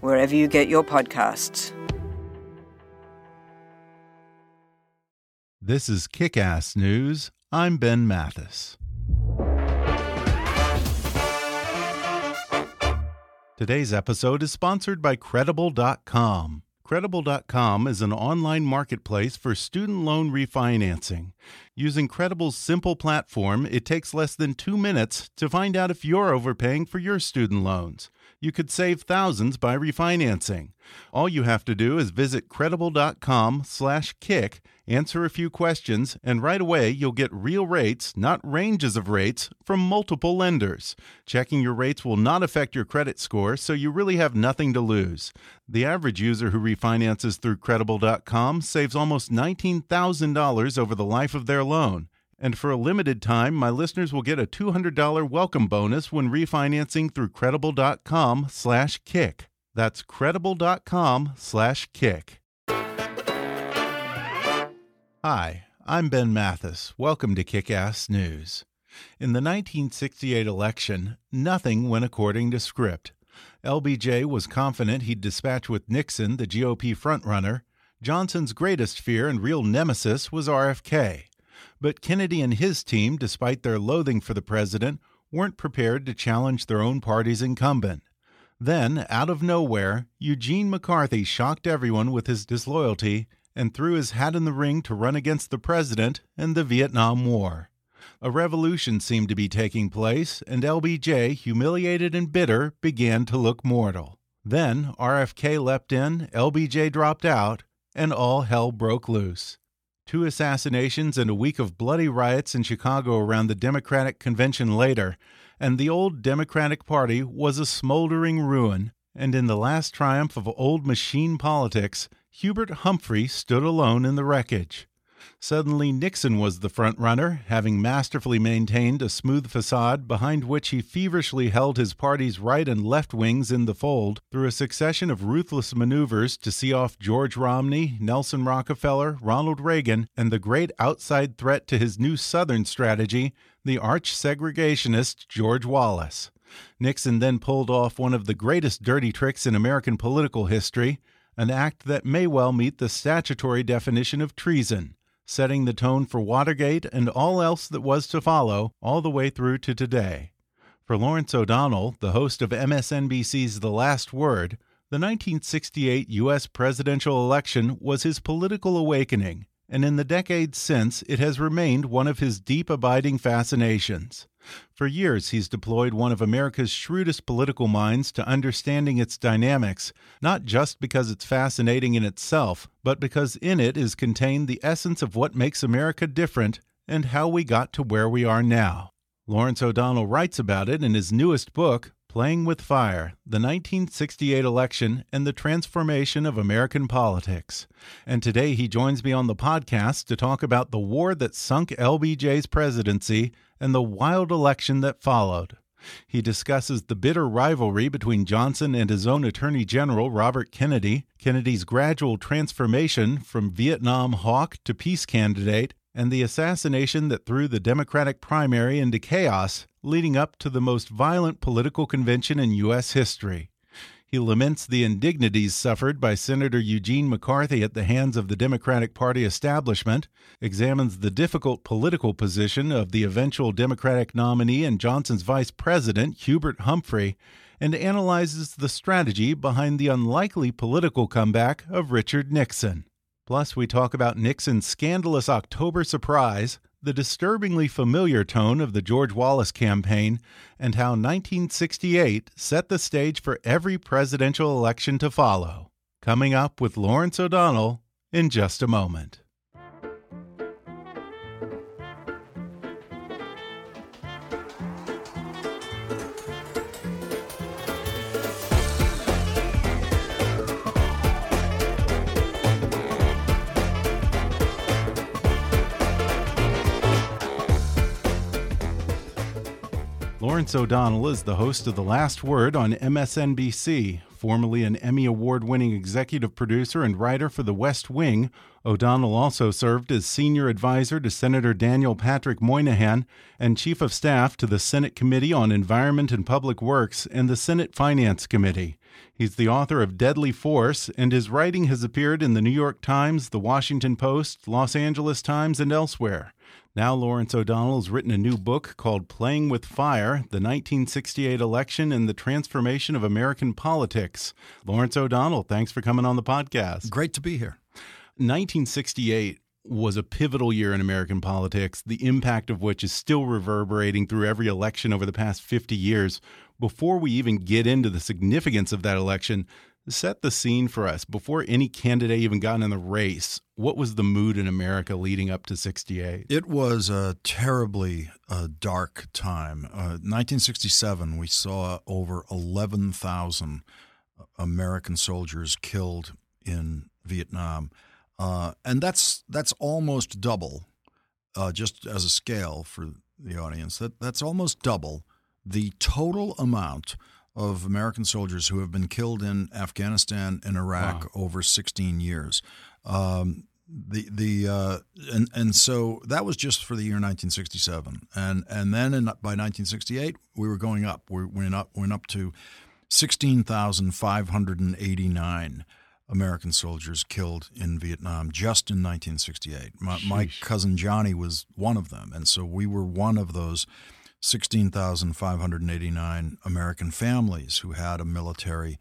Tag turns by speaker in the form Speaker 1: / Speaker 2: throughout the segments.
Speaker 1: wherever you get your podcasts.
Speaker 2: This is Kick Ass News. I'm Ben Mathis. Today's episode is sponsored by Credible.com. Credible.com is an online marketplace for student loan refinancing. Using Credible's simple platform, it takes less than two minutes to find out if you're overpaying for your student loans. You could save thousands by refinancing. All you have to do is visit credible.com/kick answer a few questions, and right away you'll get real rates, not ranges of rates, from multiple lenders. Checking your rates will not affect your credit score, so you really have nothing to lose. The average user who refinances through Credible.com saves almost $19,000 over the life of their loan. And for a limited time, my listeners will get a $200 welcome bonus when refinancing through credible.com slash kick. That's credible.com slash kick. Hi, I'm Ben Mathis. Welcome to Kick Ass News. In the 1968 election, nothing went according to script. LBJ was confident he'd dispatch with Nixon, the GOP frontrunner. Johnson's greatest fear and real nemesis was RFK. But Kennedy and his team, despite their loathing for the president, weren't prepared to challenge their own party's incumbent. Then, out of nowhere, Eugene McCarthy shocked everyone with his disloyalty and threw his hat in the ring to run against the president and the Vietnam War. A revolution seemed to be taking place, and LBJ, humiliated and bitter, began to look mortal. Then RFK leapt in, LBJ dropped out, and all hell broke loose. Two assassinations and a week of bloody riots in Chicago around the Democratic convention later, and the old Democratic Party was a smoldering ruin. And in the last triumph of old machine politics, Hubert Humphrey stood alone in the wreckage. Suddenly, Nixon was the front runner, having masterfully maintained a smooth facade behind which he feverishly held his party's right and left wings in the fold through a succession of ruthless maneuvers to see off George Romney, Nelson Rockefeller, Ronald Reagan, and the great outside threat to his new Southern strategy, the arch segregationist George Wallace. Nixon then pulled off one of the greatest dirty tricks in American political history an act that may well meet the statutory definition of treason, setting the tone for Watergate and all else that was to follow, all the way through to today. For Lawrence O'Donnell, the host of MSNBC's The Last Word, the 1968 U.S. presidential election was his political awakening, and in the decades since, it has remained one of his deep abiding fascinations. For years, he's deployed one of America's shrewdest political minds to understanding its dynamics, not just because it's fascinating in itself, but because in it is contained the essence of what makes America different and how we got to where we are now. Lawrence O'Donnell writes about it in his newest book, Playing with Fire The 1968 Election and the Transformation of American Politics. And today he joins me on the podcast to talk about the war that sunk LBJ's presidency and the wild election that followed. He discusses the bitter rivalry between Johnson and his own Attorney General Robert Kennedy, Kennedy's gradual transformation from Vietnam hawk to peace candidate, and the assassination that threw the Democratic primary into chaos, leading up to the most violent political convention in U.S. history. He laments the indignities suffered by Senator Eugene McCarthy at the hands of the Democratic Party establishment, examines the difficult political position of the eventual Democratic nominee and Johnson's vice president, Hubert Humphrey, and analyzes the strategy behind the unlikely political comeback of Richard Nixon. Plus, we talk about Nixon's scandalous October surprise, the disturbingly familiar tone of the George Wallace campaign, and how 1968 set the stage for every presidential election to follow. Coming up with Lawrence O'Donnell in just a moment. Lawrence O'Donnell is the host of The Last Word on MSNBC. Formerly an Emmy Award winning executive producer and writer for The West Wing, O'Donnell also served as senior advisor to Senator Daniel Patrick Moynihan and chief of staff to the Senate Committee on Environment and Public Works and the Senate Finance Committee. He's the author of Deadly Force, and his writing has appeared in the New York Times, the Washington Post, Los Angeles Times, and elsewhere. Now, Lawrence O'Donnell has written a new book called Playing with Fire The 1968 Election and the Transformation of American Politics. Lawrence O'Donnell, thanks for coming on the podcast.
Speaker 3: Great to be here.
Speaker 2: 1968 was a pivotal year in American politics, the impact of which is still reverberating through every election over the past 50 years. Before we even get into the significance of that election, set the scene for us. Before any candidate even got in the race, what was the mood in America leading up to 68?
Speaker 3: It was a terribly uh, dark time. Uh, 1967, we saw over 11,000 American soldiers killed in Vietnam. Uh, and that's that's almost double, uh, just as a scale for the audience. That that's almost double the total amount of American soldiers who have been killed in Afghanistan and Iraq wow. over 16 years. Um, the the uh, and and so that was just for the year 1967, and and then in, by 1968 we were going up. We went up went up to 16,589 American soldiers killed in Vietnam just in 1968. My, my cousin Johnny was one of them, and so we were one of those 16,589 American families who had a military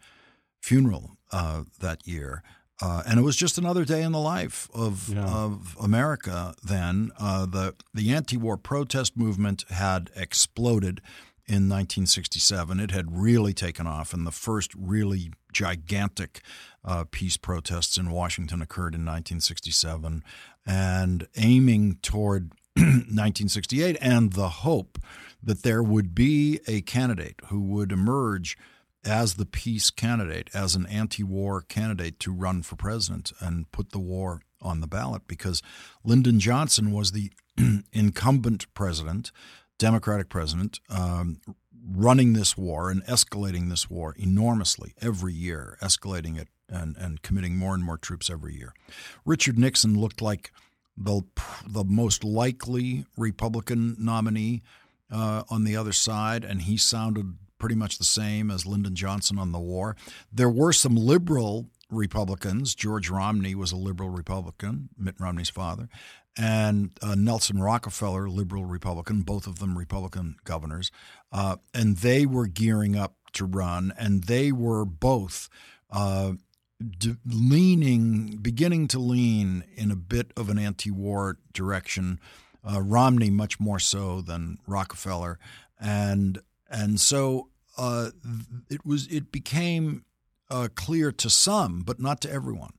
Speaker 3: funeral uh, that year. Uh, and it was just another day in the life of, yeah. of America then. Uh, the, the anti war protest movement had exploded in 1967. It had really taken off, and the first really gigantic uh, peace protests in Washington occurred in 1967. And aiming toward 1968 and the hope that there would be a candidate who would emerge as the peace candidate, as an anti war candidate to run for president and put the war on the ballot because Lyndon Johnson was the incumbent president, Democratic president, um, running this war and escalating this war enormously every year, escalating it and, and committing more and more troops every year. Richard Nixon looked like the, the most likely Republican nominee uh, on the other side, and he sounded pretty much the same as Lyndon Johnson on the war. There were some liberal Republicans. George Romney was a liberal Republican, Mitt Romney's father, and uh, Nelson Rockefeller, liberal Republican, both of them Republican governors. Uh, and they were gearing up to run, and they were both uh, leaning, beginning to lean in a bit of an anti war direction uh, Romney much more so than Rockefeller, and and so uh, it was it became uh, clear to some, but not to everyone,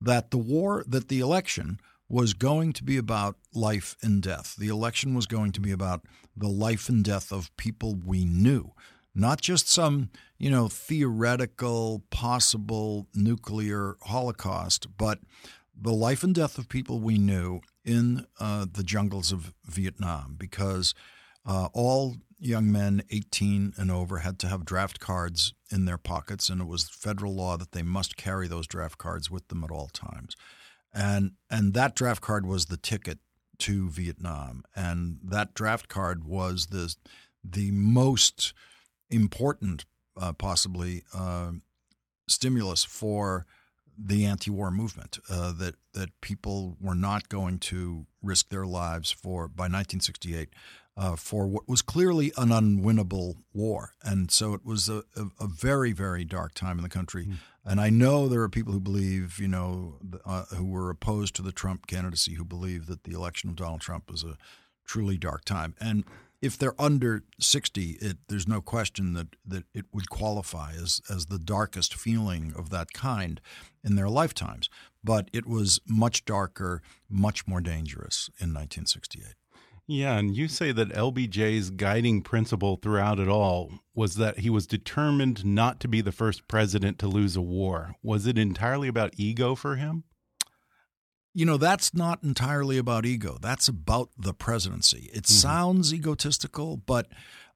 Speaker 3: that the war that the election was going to be about life and death. The election was going to be about the life and death of people we knew, not just some you know theoretical possible nuclear holocaust, but the life and death of people we knew in uh, the jungles of Vietnam because uh, all young men 18 and over had to have draft cards in their pockets, and it was federal law that they must carry those draft cards with them at all times. And, and that draft card was the ticket to Vietnam. And that draft card was the, the most important, uh, possibly, uh, stimulus for the anti-war movement uh, that that people were not going to risk their lives for by 1968 uh, for what was clearly an unwinnable war. And so it was a, a, a very, very dark time in the country. Mm. And I know there are people who believe, you know, uh, who were opposed to the Trump candidacy who believe that the election of Donald Trump was a truly dark time. And if they're under 60, it, there's no question that, that it would qualify as, as the darkest feeling of that kind in their lifetimes. But it was much darker, much more dangerous in 1968.
Speaker 2: Yeah, and you say that LBJ's guiding principle throughout it all was that he was determined not to be the first president to lose a war. Was it entirely about ego for him?
Speaker 3: You know, that's not entirely about ego. That's about the presidency. It mm -hmm. sounds egotistical, but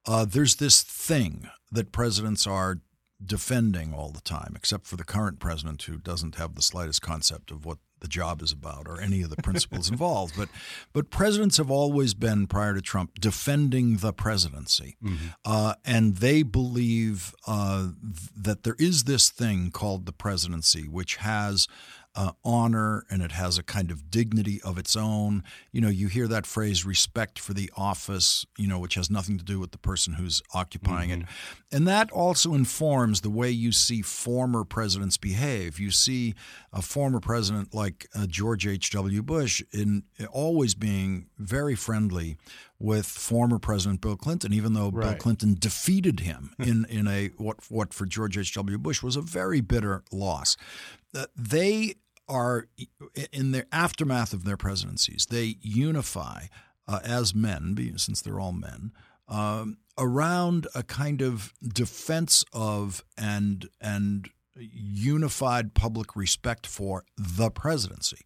Speaker 3: uh, there's this thing that presidents are defending all the time, except for the current president who doesn't have the slightest concept of what the job is about or any of the principles involved. But but presidents have always been prior to Trump defending the presidency, mm-hmm. uh, and they believe uh, that there is this thing called the presidency, which has uh, honor and it has a kind of dignity of its own. You know, you hear that phrase respect for the office, you know, which has nothing to do with the person who's occupying mm-hmm. it. And that also informs the way you see former presidents behave. You see a former president like uh, George H.W. Bush in always being very friendly with former President Bill Clinton, even though right. Bill Clinton defeated him in, in a what what for George H.W. Bush was a very bitter loss. They are in the aftermath of their presidencies. They unify uh, as men, since they're all men, um, around a kind of defense of and and unified public respect for the presidency.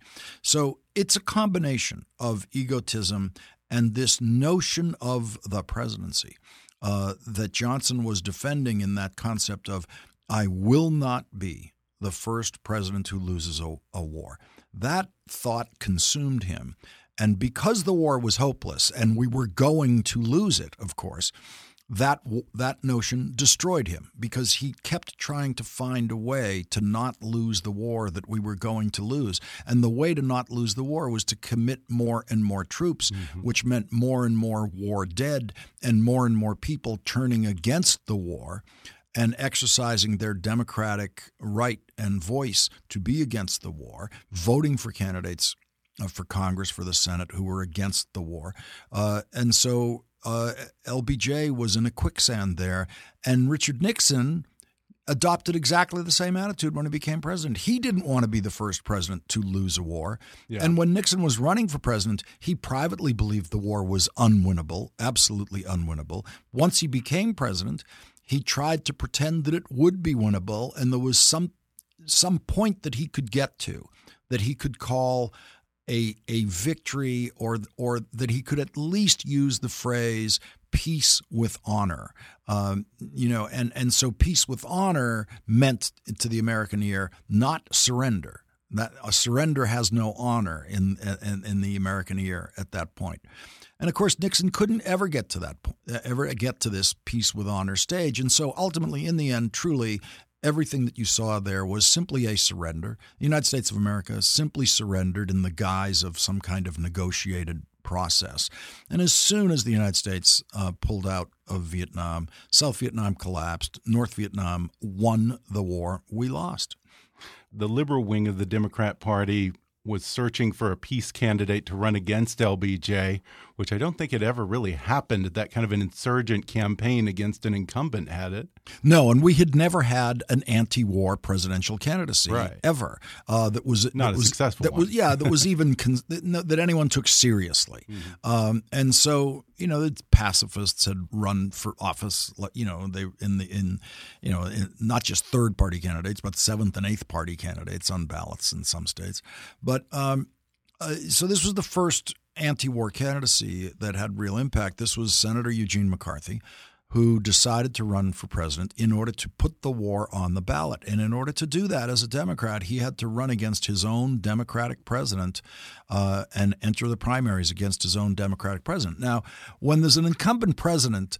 Speaker 3: So it's a combination of egotism and this notion of the presidency uh, that Johnson was defending in that concept of I will not be the first president who loses a, a war. That thought consumed him. And because the war was hopeless and we were going to lose it, of course, that that notion destroyed him because he kept trying to find a way to not lose the war that we were going to lose and the way to not lose the war was to commit more and more troops mm-hmm. which meant more and more war dead and more and more people turning against the war and exercising their democratic right and voice to be against the war, voting for candidates uh, for Congress, for the Senate who were against the war. Uh, and so uh, LBJ was in a quicksand there. And Richard Nixon adopted exactly the same attitude when he became president. He didn't want to be the first president to lose a war. Yeah. And when Nixon was running for president, he privately believed the war was unwinnable, absolutely unwinnable. Once he became president, he tried to pretend that it would be winnable, and there was some some point that he could get to, that he could call a a victory, or or that he could at least use the phrase peace with honor. Um, you know, and and so peace with honor meant to the American ear not surrender. That a surrender has no honor in, in in the American ear at that point. And of course, Nixon couldn't ever get to that point, ever get to this peace with honor stage. And so ultimately, in the end, truly, everything that you saw there was simply a surrender. The United States of America simply surrendered in the guise of some kind of negotiated process. And as soon as the United States uh, pulled out of Vietnam, South Vietnam collapsed, North Vietnam won the war, we lost.
Speaker 2: The liberal wing of the Democrat Party was searching for a peace candidate to run against LBJ, which I don't think had ever really happened. That kind of an insurgent campaign against an incumbent had it.
Speaker 3: No, and we had never had an anti-war presidential candidacy right. ever uh, that was
Speaker 2: not
Speaker 3: that a was,
Speaker 2: successful.
Speaker 3: That
Speaker 2: one.
Speaker 3: was yeah, that was even that, that anyone took seriously. Mm -hmm. um, and so you know, the pacifists had run for office. You know, they in the in you know in, not just third party candidates, but seventh and eighth party candidates on ballots in some states. But um, uh, so this was the first anti-war candidacy that had real impact. This was Senator Eugene McCarthy, who decided to run for president in order to put the war on the ballot. And in order to do that as a Democrat, he had to run against his own Democratic president uh, and enter the primaries against his own Democratic president. Now, when there's an incumbent president,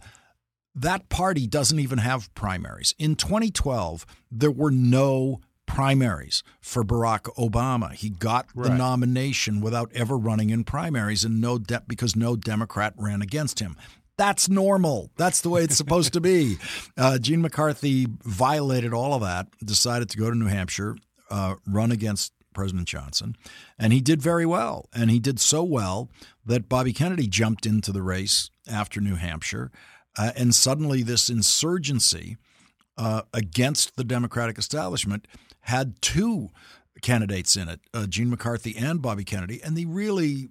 Speaker 3: that party doesn't even have primaries. In 2012, there were no primaries for Barack Obama. He got the nomination without ever running in primaries and no de- because no Democrat ran against him. That's normal. That's the way it's supposed to be. Uh, Gene McCarthy violated all of that, decided to go to New Hampshire, uh, run against President Johnson, and he did very well. And he did so well that Bobby Kennedy jumped into the race after New Hampshire. Uh, and suddenly, this insurgency uh, against the Democratic establishment had two candidates in it, uh, Gene McCarthy and Bobby Kennedy. And the really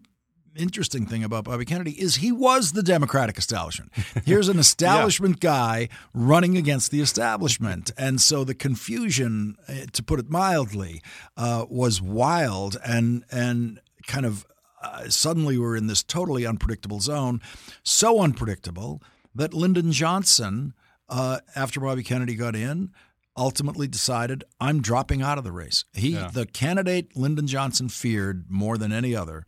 Speaker 3: interesting thing about Bobby Kennedy is he was the Democratic establishment. Here's an establishment guy running against the establishment. And so the confusion, eh, to put it mildly, uh, was wild and, and kind of uh, suddenly we're in this totally unpredictable zone. So unpredictable that Lyndon Johnson, uh, after Bobby Kennedy got in, ultimately decided I'm dropping out of the race. He,
Speaker 2: Yeah.
Speaker 3: the candidate Lyndon Johnson feared more than any other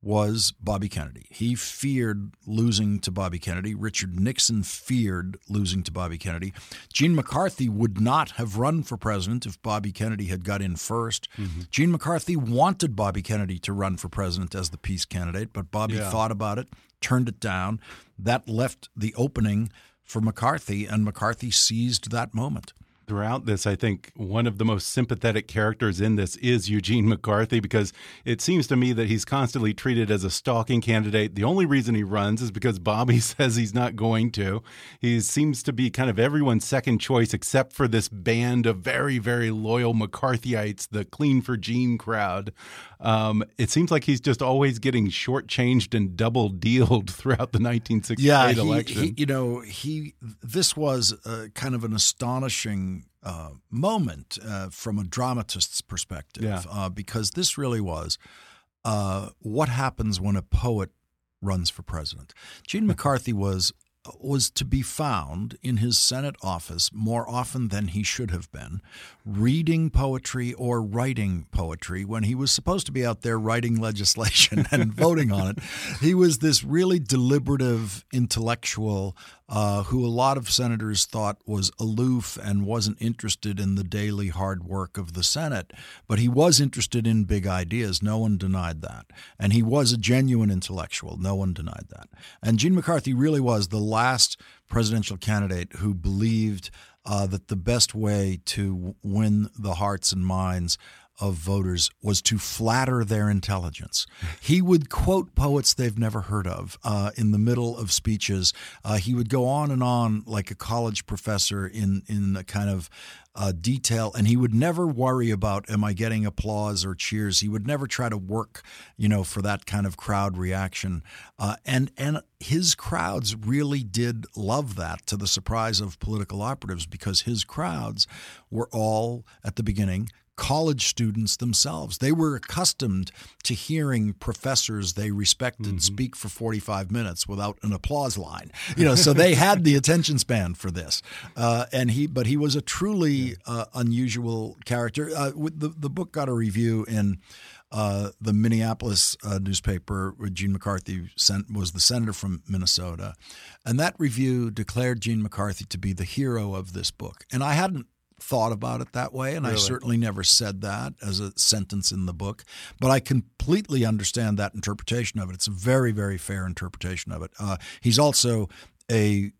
Speaker 3: was Bobby Kennedy. He feared losing to Bobby Kennedy. Richard Nixon feared losing to Bobby Kennedy. Gene McCarthy would not have run for president if Bobby Kennedy had got in 1st mm-hmm. Gene McCarthy wanted Bobby Kennedy to run for president as the peace candidate, but Bobby
Speaker 2: Yeah.
Speaker 3: thought about it, turned it down. That left the opening for McCarthy, and McCarthy seized that moment.
Speaker 2: Throughout this, I think one of the most sympathetic characters in this is Eugene McCarthy because it seems to me that he's constantly treated as a stalking candidate. The only reason he runs is because Bobby says he's not going to. He seems to be kind of everyone's second choice except for this band of very, very loyal McCarthyites, the Clean for Gene crowd. Um, it seems like he's just always getting shortchanged and double dealed throughout the 1968
Speaker 3: yeah, he,
Speaker 2: election.
Speaker 3: he- you know, he this was uh, kind of an astonishing uh, moment uh, from a dramatist's perspective,
Speaker 2: Yeah.
Speaker 3: uh, because this really was uh, what happens when a poet runs for president. Gene McCarthy was was to be found in his Senate office more often than he should have been, reading poetry or writing poetry when he was supposed to be out there writing legislation and voting on it. He was this really deliberative intellectual uh, who a lot of senators thought was aloof and wasn't interested in the daily hard work of the Senate. But he was interested in big ideas. No one denied that. And he was a genuine intellectual. No one denied that. And Gene McCarthy really was the last presidential candidate who believed uh, that the best way to win the hearts and minds of voters was to flatter their intelligence. He would quote poets they've never heard of uh, in the middle of speeches. Uh, he would go on and on like a college professor in in a kind of uh, detail, and he would never worry about am I getting applause or cheers. He would never try to work, you know, for that kind of crowd reaction. Uh, and and his crowds really did love that, to the surprise of political operatives, because his crowds were all at the beginning college students themselves. They were accustomed to hearing professors they respected speak for 45 minutes without an applause line. You know, so they had the attention span for this. Uh, and he, but he was a truly uh, unusual character. Uh, with the the book got a review in. Uh, the Minneapolis uh, newspaper, where Gene McCarthy sent, was the senator from Minnesota, and that review declared Gene McCarthy to be the hero of this book. And I hadn't thought about it that way, and I certainly never said that as a sentence in the book. But I completely understand that interpretation of it. It's a very, very fair interpretation of it. Uh, he's also a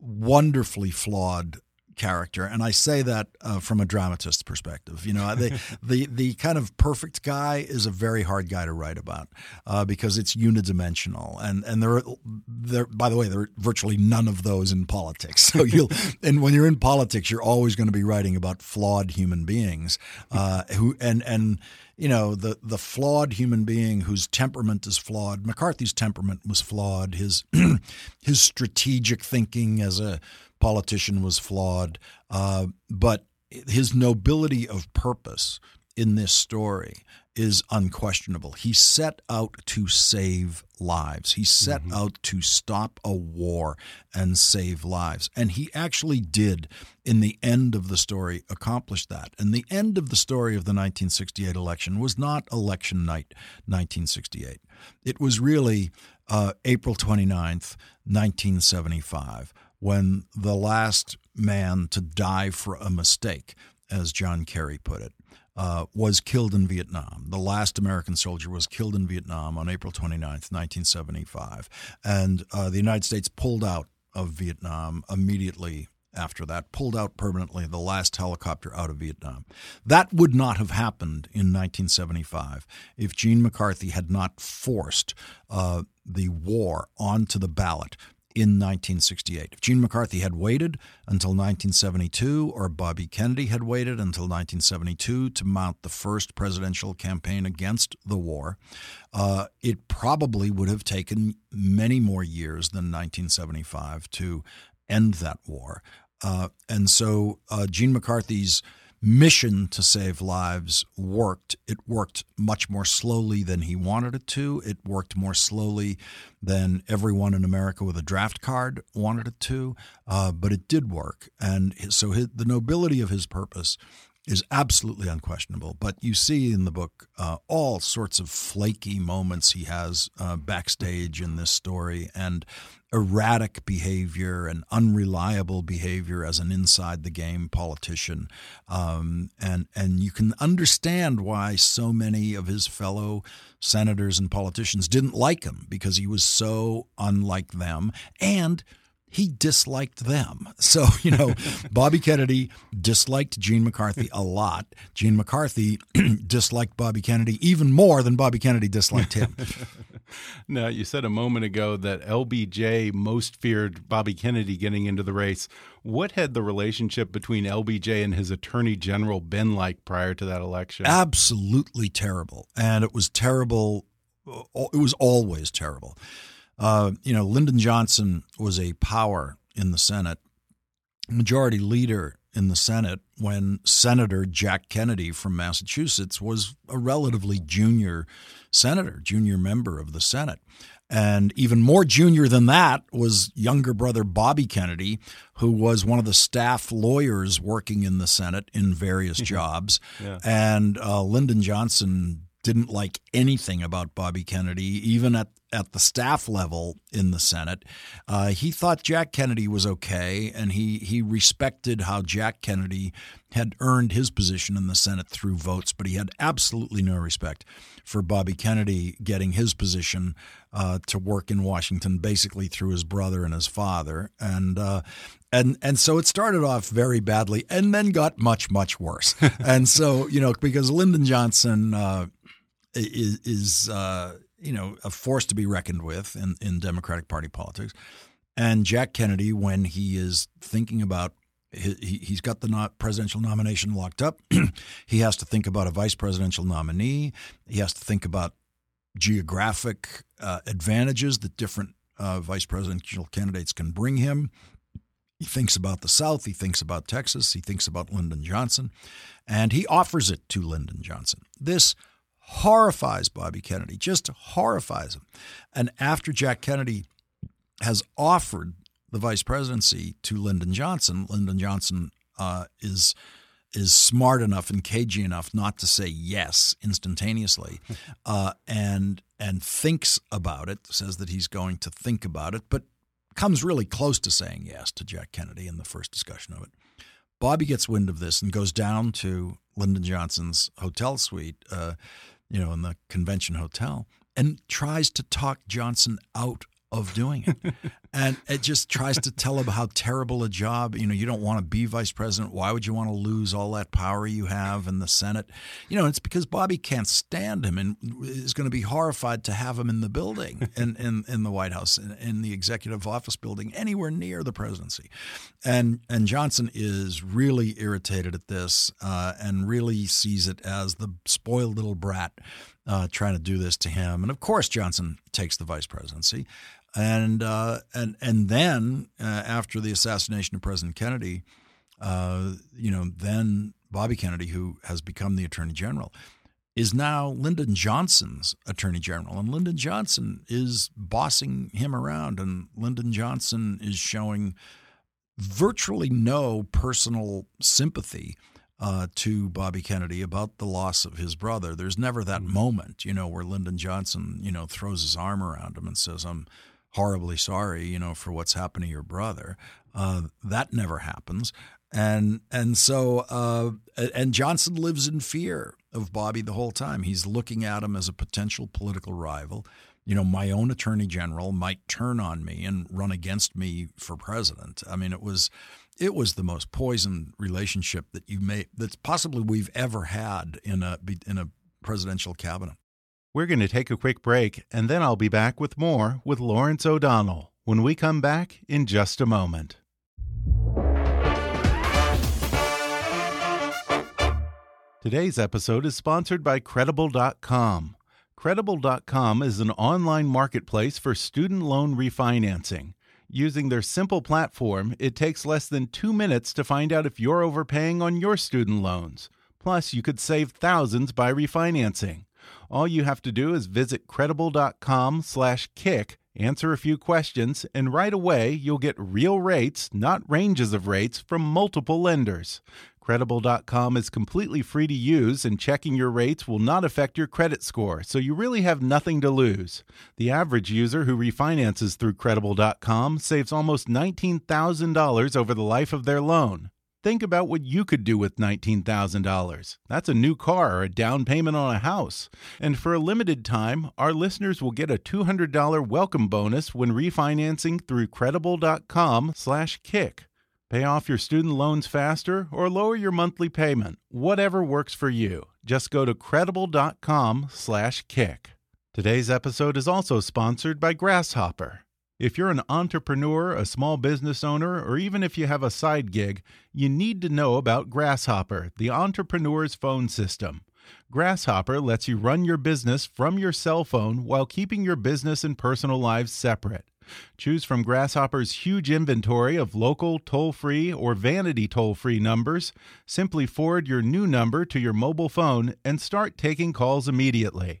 Speaker 3: wonderfully flawed character, and I say that uh, from a dramatist's perspective. You know, the the the kind of perfect guy is a very hard guy to write about uh, because it's unidimensional, and and there are there. By the way, there are virtually none of those in politics. So you'll and when you're in politics, you're always going to be writing about flawed human beings uh, who and and you know the the flawed human being whose temperament is flawed. McCarthy's temperament was flawed. His his strategic thinking as a politician was flawed, uh, but his nobility of purpose in this story is unquestionable. He set out to save lives. He set out to stop a war and save lives. And he actually did, in the end of the story, accomplish that. And the end of the story of the 1968 election was not election night 1968. It was really uh, April 29th, 1975, when the last man to die for a mistake, as John Kerry put it, uh, was killed in Vietnam. The last American soldier was killed in Vietnam on April 29th, 1975. And uh, the United States pulled out of Vietnam immediately after that, pulled out permanently the last helicopter out of Vietnam. That would not have happened in 1975 if Gene McCarthy had not forced uh, the war onto the ballot in 1968. If Gene McCarthy had waited until 1972, or Bobby Kennedy had waited until 1972 to mount the first presidential campaign against the war, uh, it probably would have taken many more years than 1975 to end that war. Uh, and so uh, Gene McCarthy's mission to save lives worked. It worked much more slowly than he wanted it to. It worked more slowly than everyone in America with a draft card wanted it to, uh, but it did work. And so his, the nobility of his purpose is absolutely unquestionable. But you see in the book uh, all sorts of flaky moments he has uh, backstage in this story and erratic behavior and unreliable behavior as an inside the game politician. Um, and, and you can understand why so many of his fellow senators and politicians didn't like him because he was so unlike them. And he disliked them. So, you know, Bobby Kennedy disliked Gene McCarthy a lot. Gene McCarthy disliked Bobby Kennedy even more than Bobby Kennedy disliked him.
Speaker 2: now, you said a moment ago that LBJ most feared Bobby Kennedy getting into the race. What had the relationship between LBJ and his attorney general been like prior to that election?
Speaker 3: Absolutely terrible. And it was terrible. Uh, it was always terrible. Uh, you know, Lyndon Johnson was a power in the Senate, majority leader in the Senate when Senator Jack Kennedy from Massachusetts was a relatively junior senator, junior member of the Senate. And even more junior than that was younger brother Bobby Kennedy, who was one of the staff lawyers working in the Senate in various jobs. yeah. And uh, Lyndon Johnson didn't like anything about Bobby Kennedy, even at, at the staff level in the Senate. Uh, he thought Jack Kennedy was okay, and he, he respected how Jack Kennedy had earned his position in the Senate through votes, but he had absolutely no respect for Bobby Kennedy getting his position uh, to work in Washington, basically through his brother and his father, and uh, and and so it started off very badly, and then got much much worse. and so you know because Lyndon Johnson uh, is, is uh, you know a force to be reckoned with in, in Democratic Party politics. And Jack Kennedy, when he is thinking about he, he's got the presidential nomination locked up. he has to think about a vice presidential nominee. He has to think about geographic uh, advantages that different uh, vice presidential candidates can bring him. He thinks about the South. He thinks about Texas. He thinks about Lyndon Johnson. And he offers it to Lyndon Johnson. This horrifies Bobby Kennedy, just horrifies him. And after Jack Kennedy has offered the vice presidency to Lyndon Johnson, Lyndon Johnson uh, is is smart enough and cagey enough not to say yes instantaneously, uh, and and thinks about it. Says that he's going to think about it, but comes really close to saying yes to Jack Kennedy in the first discussion of it. Bobby gets wind of this and goes down to Lyndon Johnson's hotel suite. Uh, you know, in the convention hotel and tries to talk Johnson out of doing it. and it just tries to tell him how terrible a job, you know, you don't want to be vice president. Why would you want to lose all that power you have in the Senate? You know, it's because Bobby can't stand him and is going to be horrified to have him in the building in, in, in the White House, in, in the executive office building, anywhere near the presidency. And, and Johnson is really irritated at this uh, and really sees it as the spoiled little brat uh, trying to do this to him. And of course, Johnson takes the vice presidency. And uh, and and then uh, after the assassination of President Kennedy, uh, you know, then Bobby Kennedy, who has become the Attorney General, is now Lyndon Johnson's Attorney General, and Lyndon Johnson is bossing him around, and Lyndon Johnson is showing virtually no personal sympathy uh, to Bobby Kennedy about the loss of his brother. There's never that mm-hmm. moment, you know, where Lyndon Johnson, you know, throws his arm around him and says, "I'm horribly sorry, you know, for what's happened to your brother. Uh, that never happens. and and so uh, and Johnson lives in fear of Bobby the whole time. He's looking at him as a potential political rival. You know, my own attorney general might turn on me and run against me for president. I mean, it was it was the most poisoned relationship that you may that's possibly we've ever had in a in a presidential cabinet.
Speaker 2: We're going to take a quick break, and then I'll be back with more with Lawrence O'Donnell when we come back in just a moment. Today's episode is sponsored by Credible.com. Credible.com is an online marketplace for student loan refinancing. Using their simple platform, it takes less than two minutes to find out if you're overpaying on your student loans. Plus, you could save thousands by refinancing. All you have to do is visit credible.com/kick, answer a few questions, and right away you'll get real rates, not ranges of rates, from multiple lenders. Credible.com is completely free to use, and checking your rates will not affect your credit score, so you really have nothing to lose. The average user who refinances through Credible.com saves almost $19,000 over the life of their loan. Think about what you could do with $19,000. That's a new car or a down payment on a house. And for a limited time, our listeners will get a $200 welcome bonus when refinancing through credible.com/kick. Pay off your student loans faster or lower your monthly payment. Whatever works for you. Just go to credible.com/kick. Today's episode is also sponsored by Grasshopper. If you're an entrepreneur, a small business owner, or even if you have a side gig, you need to know about Grasshopper, the entrepreneur's phone system. Grasshopper lets you run your business from your cell phone while keeping your business and personal lives separate. Choose from Grasshopper's huge inventory of local, toll free, or vanity toll free numbers. Simply forward your new number to your mobile phone and start taking calls immediately.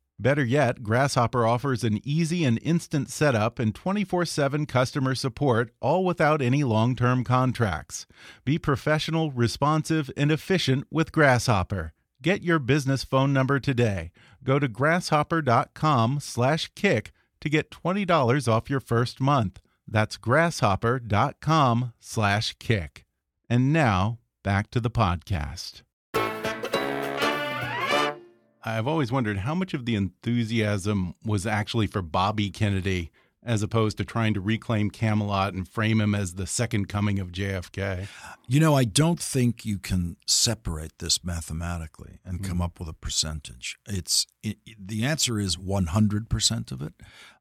Speaker 2: Better yet, Grasshopper offers an easy and instant setup and 24 7 customer support, all without any long term contracts. Be professional, responsive, and efficient with Grasshopper. Get your business phone number today. Go to grasshopper.com slash kick to get $20 off your first month. That's grasshopper.com slash kick. And now, back to the podcast. I've always wondered how much of the enthusiasm was actually for Bobby Kennedy as opposed to trying to reclaim Camelot and frame him as the second coming of JFK?
Speaker 3: You know, I don't think you can separate this mathematically and mm. come up with a percentage. It's it, the answer is 100% of it.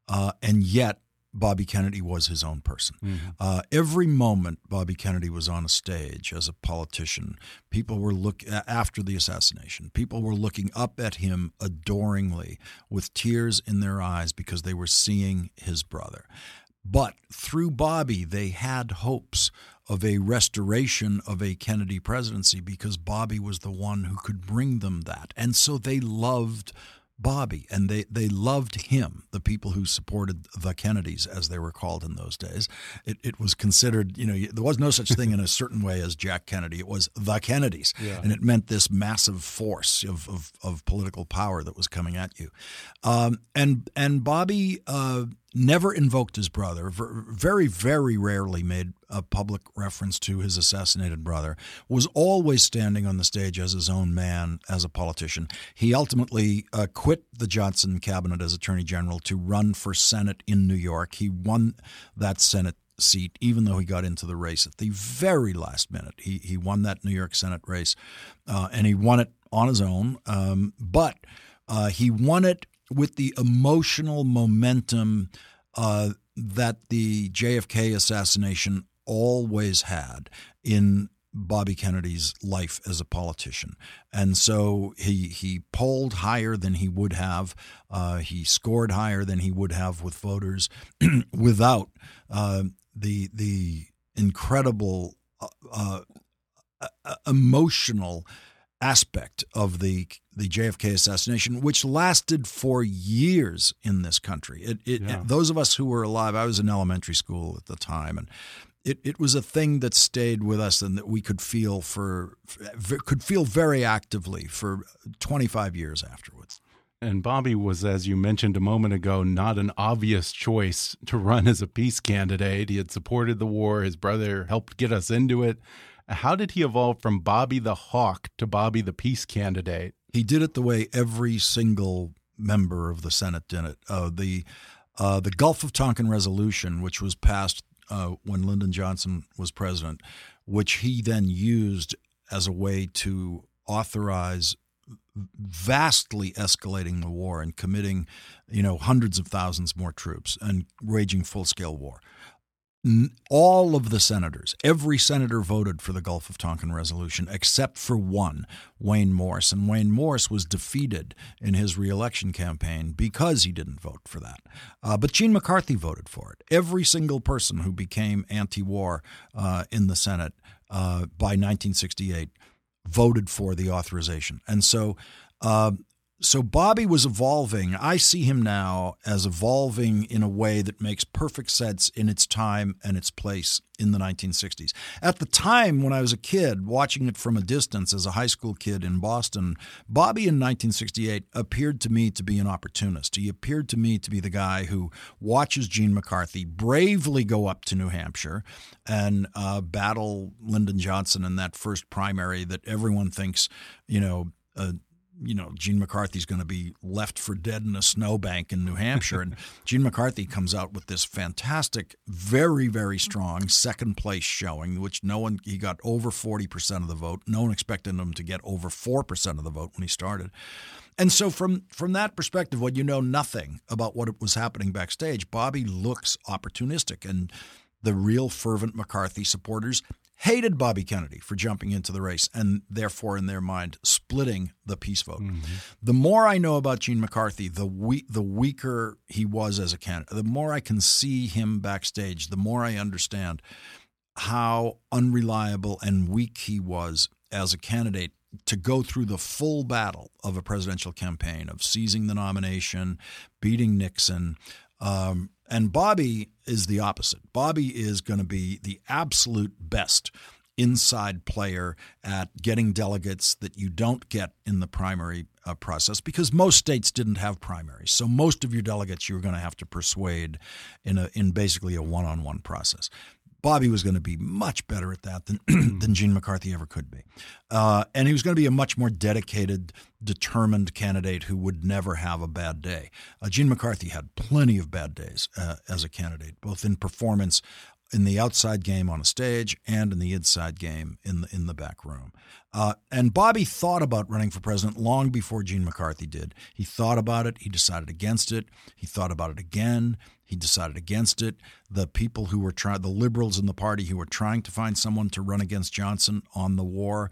Speaker 3: Uh, and yet Bobby Kennedy was his own person. Mm-hmm. Uh, every moment Bobby Kennedy was on a stage as a politician, people were look after the assassination. People were looking up at him adoringly, with tears in their eyes because they were seeing his brother. But through Bobby, they had hopes of a restoration of a Kennedy presidency because Bobby was the one who could bring them that. And so they loved Bobby, and they, they loved him, the people who supported the Kennedys, as they were called in those days. It, it was considered, you know, there was no such thing in a certain way as Jack Kennedy. It was the Kennedys. Yeah. And it meant this massive force of, of, of, political power that was coming at you. Um, and, and Bobby uh, never invoked his brother, very, very rarely made a public reference to his assassinated brother, was always standing on the stage as his own man, as a politician. He ultimately uh, quit the Johnson cabinet as Attorney General to run for Senate in New York. He won that Senate seat, even though he got into the race at the very last minute. He, he won that New York Senate race, uh, and he won it on his own. Um, but uh, he won it with the emotional momentum uh, that the JFK assassination always had in Bobby Kennedy's life as a politician, and so he he polled higher than he would have. Uh, he scored higher than he would have with voters, without uh, the the incredible uh, uh uh, emotional aspect of the the JFK assassination, which lasted for years in this country. It, it, yeah. it, those of us who were alive, I was in elementary school at the time, and it, it was a thing that stayed with us and that we could feel for could feel very actively for 25 years afterwards.
Speaker 2: And Bobby was, as you mentioned a moment ago, not an obvious choice to run as a peace candidate. He had supported the war. His brother helped get us into it. How did he evolve from Bobby the Hawk to Bobby the peace candidate?
Speaker 3: He did it the way every single member of the Senate did it. Uh, the uh, the Gulf of Tonkin resolution, which was passed uh, when Lyndon Johnson was president, which he then used as a way to authorize vastly escalating the war and committing, you know, hundreds of thousands more troops and waging full-scale war all of the senators, every senator voted for the Gulf of Tonkin resolution except for one, Wayne Morse. And Wayne Morse was defeated in his reelection campaign because he didn't vote for that. Uh, but Gene McCarthy voted for it. Every single person who became anti war uh, in the Senate uh, by 1968 voted for the authorization. And so uh, so Bobby was evolving. I see him now as evolving in a way that makes perfect sense in its time and its place in the 1960s. At the time when I was a kid, watching it from a distance as a high school kid in Boston, Bobby in 1968 appeared to me to be an opportunist. He appeared to me to be the guy who watches Gene McCarthy bravely go up to New Hampshire and uh, battle Lyndon Johnson in that first primary that everyone thinks, you know, uh, you know, Gene McCarthy's going to be left for dead in a snowbank in New Hampshire. and Gene McCarthy comes out with this fantastic, very, very strong second place showing, which no one, he got over 40% of the vote. No one expected him to get over 4% of the vote when he started. And so from from that perspective, when you know nothing about what was happening backstage, Bobby looks opportunistic and the real fervent McCarthy supporters hated Bobby Kennedy for jumping into the race and therefore, in their mind, splitting the peace vote. Mm-hmm. The more I know about Gene McCarthy, the we- the weaker he was as a candidate. The more I can see him backstage, the more I understand how unreliable and weak he was as a candidate to go through the full battle of a presidential campaign of seizing the nomination, beating Nixon, um, and Bobby is the opposite. Bobby is going to be the absolute best inside player at getting delegates that you don't get in the primary uh, process because most states didn't have primaries. So most of your delegates you're going to have to persuade in a in basically a one-on-one process. Bobby was going to be much better at that than than Gene McCarthy ever could be, uh, and he was going to be a much more dedicated, determined candidate who would never have a bad day. Uh, Gene McCarthy had plenty of bad days uh, as a candidate, both in performance in the outside game on a stage and in the inside game in the in the back room. Uh, and Bobby thought about running for president long before Gene McCarthy did. He thought about it. He decided against it. He thought about it again. He decided against it. The people who were trying, the liberals in the party who were trying to find someone to run against Johnson on the war,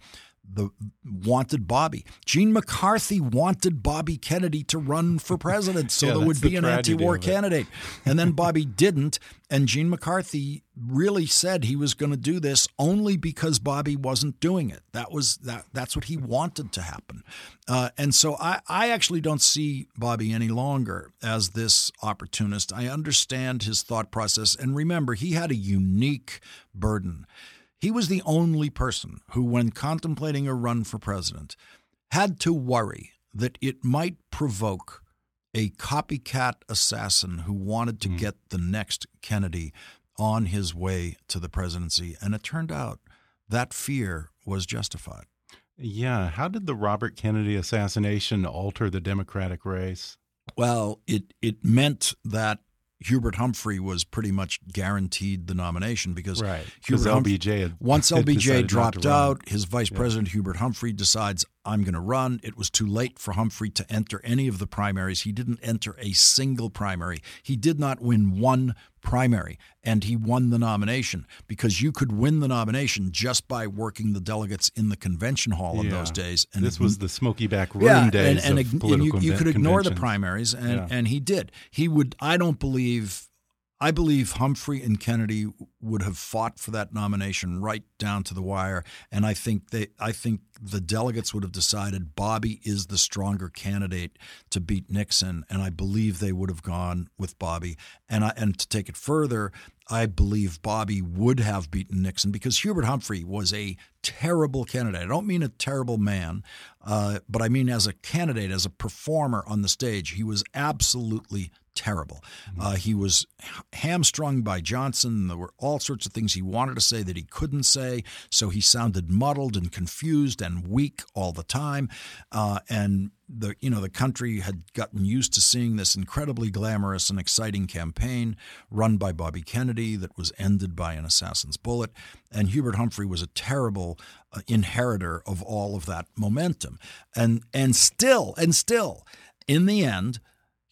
Speaker 3: the wanted Bobby. Gene McCarthy wanted Bobby Kennedy to run for president so
Speaker 2: yeah,
Speaker 3: there would be
Speaker 2: the
Speaker 3: an anti-war candidate. And then Bobby didn't and Gene McCarthy really said he was going to do this only because Bobby wasn't doing it. That was that that's what he wanted to happen. Uh, and so I, I actually don't see Bobby any longer as this opportunist. I understand his thought process and remember he had a unique burden. He was the only person who, when contemplating a run for president, had to worry that it might provoke a copycat assassin who wanted to mm. get the next Kennedy on his way to the presidency. And it turned out that fear was justified.
Speaker 2: Yeah. How did the Robert Kennedy assassination alter the Democratic race?
Speaker 3: Well, it, it meant that Hubert Humphrey was pretty much guaranteed the nomination because
Speaker 2: right.
Speaker 3: Hubert
Speaker 2: LBJ had,
Speaker 3: once LBJ dropped out, his vice yeah. president Hubert Humphrey decides I'm going to run. It was too late for Humphrey to enter any of the primaries. He didn't enter a single primary. He did not win one primary, and he won the nomination because you could win the nomination just by working the delegates in the convention hall yeah. in those days.
Speaker 2: And this was the smoky back room
Speaker 3: yeah,
Speaker 2: days
Speaker 3: and,
Speaker 2: and,
Speaker 3: and you, you, could ignore the primaries, and, yeah. and he did. He would. I don't believe. I believe Humphrey and Kennedy would have fought for that nomination right down to the wire, and I think they, I think the delegates would have decided Bobby is the stronger candidate to beat Nixon, and I believe they would have gone with Bobby. And I, and to take it further, I believe Bobby would have beaten Nixon because Hubert Humphrey was a terrible candidate. I don't mean a terrible man, uh, but I mean as a candidate, as a performer on the stage, he was absolutely terrible. Uh, he was hamstrung by Johnson. There were all sorts of things he wanted to say that he couldn't say, so he sounded muddled and confused and weak all the time. Uh, and the you know the country had gotten used to seeing this incredibly glamorous and exciting campaign run by Bobby Kennedy that was ended by an assassin's bullet and Hubert Humphrey was a terrible uh, inheritor of all of that momentum and and still and still in the end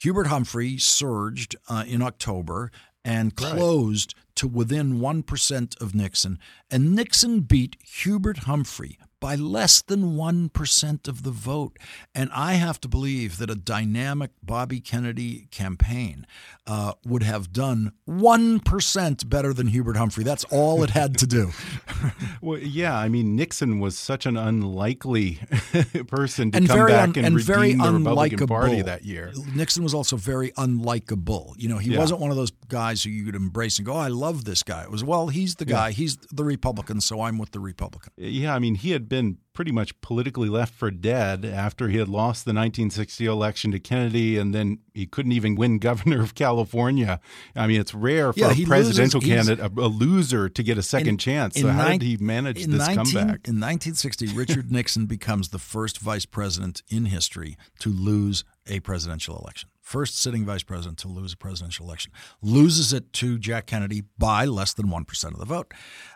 Speaker 3: Hubert Humphrey surged uh, in October and closed right. to within 1% of Nixon. And Nixon beat Hubert Humphrey by less than 1% of the vote. And I have to believe that a dynamic Bobby Kennedy campaign uh, would have done 1% better than Hubert Humphrey. That's all it had to do.
Speaker 2: well, yeah. I mean, Nixon was such an unlikely person to and come back and, and redeem the Republican Party that year.
Speaker 3: Nixon was also very unlikable. You know, he yeah. wasn't one of those guys who you could embrace and go, oh, I love this guy. It was, well, he's the guy. Yeah. He's the Republican, so I'm with the Republican.
Speaker 2: Yeah. I mean, he had been pretty much politically left for dead after he had lost the 1960 election to Kennedy, and then he couldn't even win governor of California. I mean, it's rare for yeah, a presidential loses, candidate, a, a, loser, to get a second in, chance. So how did he manage this 19, comeback?
Speaker 3: In 1960, Richard Nixon becomes the first vice president in history to lose a presidential election first sitting vice president to lose a presidential election, loses it to Jack Kennedy by less than 1% of the vote.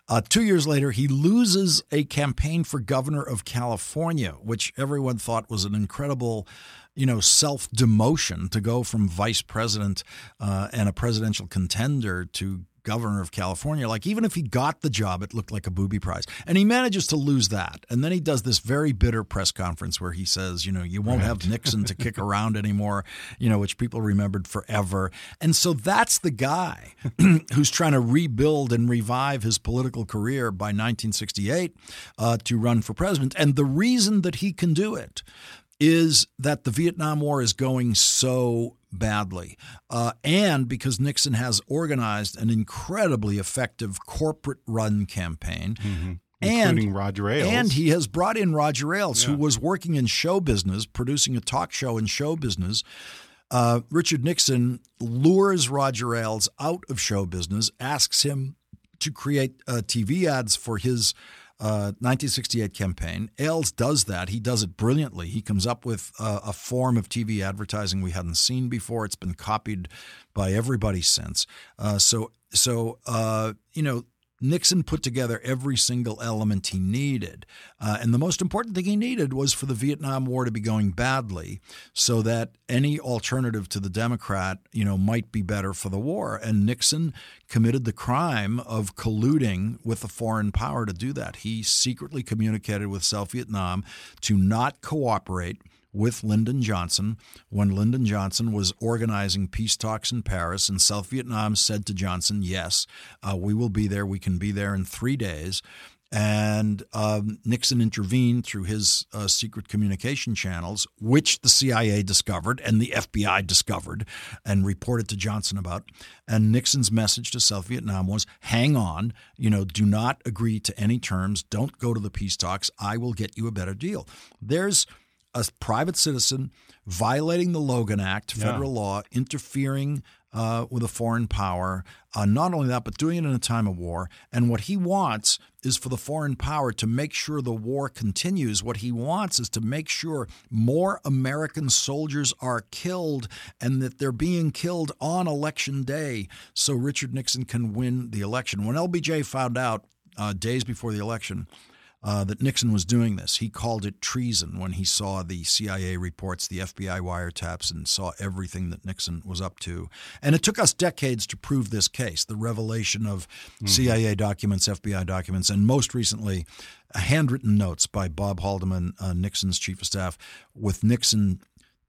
Speaker 3: Uh, two years later, he loses a campaign for governor of California, which everyone thought was an incredible you know, self demotion to go from vice president uh, and a presidential contender to governor of California. Like, even if he got the job, it looked like a booby prize. And he manages to lose that. And then he does this very bitter press conference where he says, you know, you won't right. have Nixon to kick around anymore, you know, which people remembered forever. And so that's the guy who's trying to rebuild and revive his political career by 1968 uh, to run for president. And the reason that he can do it is that the Vietnam War is going so badly. Uh, and because Nixon has organized an incredibly effective corporate run campaign.
Speaker 2: Mm-hmm. Including and, Roger Ailes.
Speaker 3: And he has brought in Roger Ailes, yeah. who was working in show business, producing a talk show in show business. Uh, Richard Nixon lures Roger Ailes out of show business, asks him to create uh, TV ads for his 1968 uh, campaign. Ailes does that. He does it brilliantly. He comes up with a, a form of TV advertising we hadn't seen before. It's been copied by everybody since. Uh, so, so uh, you know, Nixon put together every single element he needed. Uh, and the most important thing he needed was for the Vietnam War to be going badly so that any alternative to the Democrat, you know, might be better for the war. And Nixon committed the crime of colluding with a foreign power to do that. He secretly communicated with South Vietnam to not cooperate with Lyndon Johnson when Lyndon Johnson was organizing peace talks in Paris. And South Vietnam said to Johnson, Yes, uh, we will be there. We can be there in three days. And um, Nixon intervened through his uh, secret communication channels, which the CIA discovered and the FBI discovered and reported to Johnson about. And Nixon's message to South Vietnam was hang on, you know, do not agree to any terms, don't go to the peace talks. I will get you a better deal. There's a private citizen violating the Logan Act, federal yeah. law, interfering uh, with a foreign power. Uh, not only that, but doing it in a time of war. And what he wants is for the foreign power to make sure the war continues. What he wants is to make sure more American soldiers are killed and that they're being killed on election day so Richard Nixon can win the election. When LBJ found out uh, days before the election, uh, that Nixon was doing this. He called it treason when he saw the CIA reports, the FBI wiretaps, and saw everything that Nixon was up to. And it took us decades to prove this case the revelation of mm-hmm. CIA documents, FBI documents, and most recently, handwritten notes by Bob Haldeman, uh, Nixon's chief of staff, with Nixon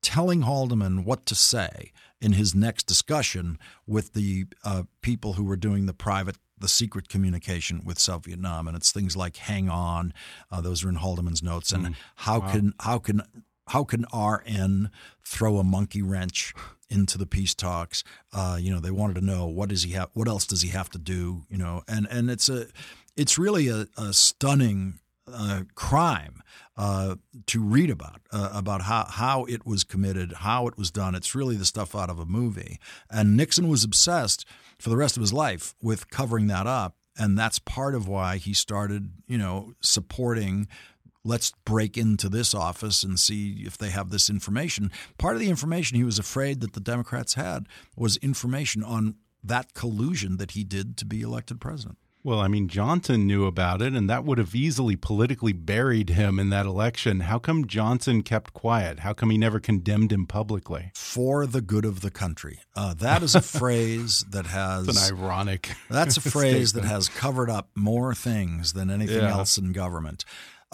Speaker 3: telling Haldeman what to say in his next discussion with the uh, people who were doing the private the secret communication with South Vietnam, and it's things like "Hang On," uh, those are in Haldeman's notes, and mm. how wow. can how can how can RN throw a monkey wrench into the peace talks? Uh, you know, they wanted to know what does he have, what else does he have to do? You know, and and it's a it's really a, a stunning uh, crime uh, to read about uh, about how how it was committed, how it was done. It's really the stuff out of a movie. And Nixon was obsessed for the rest of his life with covering that up, and that's part of why he started, you know, supporting let's break into this office and see if they have this information. Part of the information he was afraid that the Democrats had was information on that collusion that he did to be elected president.
Speaker 2: Well, I mean, Johnson knew about it, and that would have easily politically buried him in that election. How come Johnson kept quiet? How come he never condemned him publicly?
Speaker 3: For the good of the country. Uh, that is a phrase that has.
Speaker 2: An ironic.
Speaker 3: That's a phrase that has covered up more things than anything yeah. else in government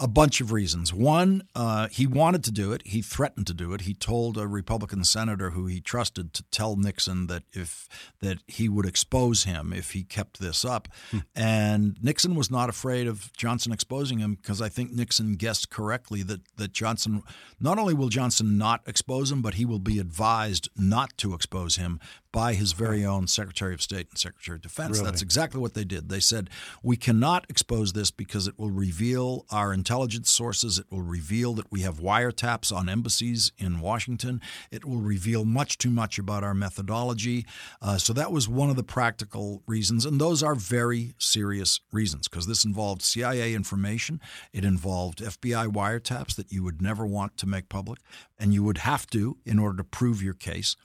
Speaker 3: a bunch of reasons. One, uh, he wanted to do it. He threatened to do it. He told a Republican senator who he trusted to tell Nixon that if that he would expose him if he kept this up. Hmm. And Nixon was not afraid of Johnson exposing him because I think Nixon guessed correctly that that Johnson not only will Johnson not expose him, but he will be advised not to expose him by his very own Secretary of State and Secretary of Defense. Really? That's exactly what they did. They said, We cannot expose this because it will reveal our intelligence sources. It will reveal that we have wiretaps on embassies in Washington. It will reveal much too much about our methodology. Uh, so that was one of the practical reasons. And those are very serious reasons because this involved CIA information, it involved FBI wiretaps that you would never want to make public, and you would have to in order to prove your case.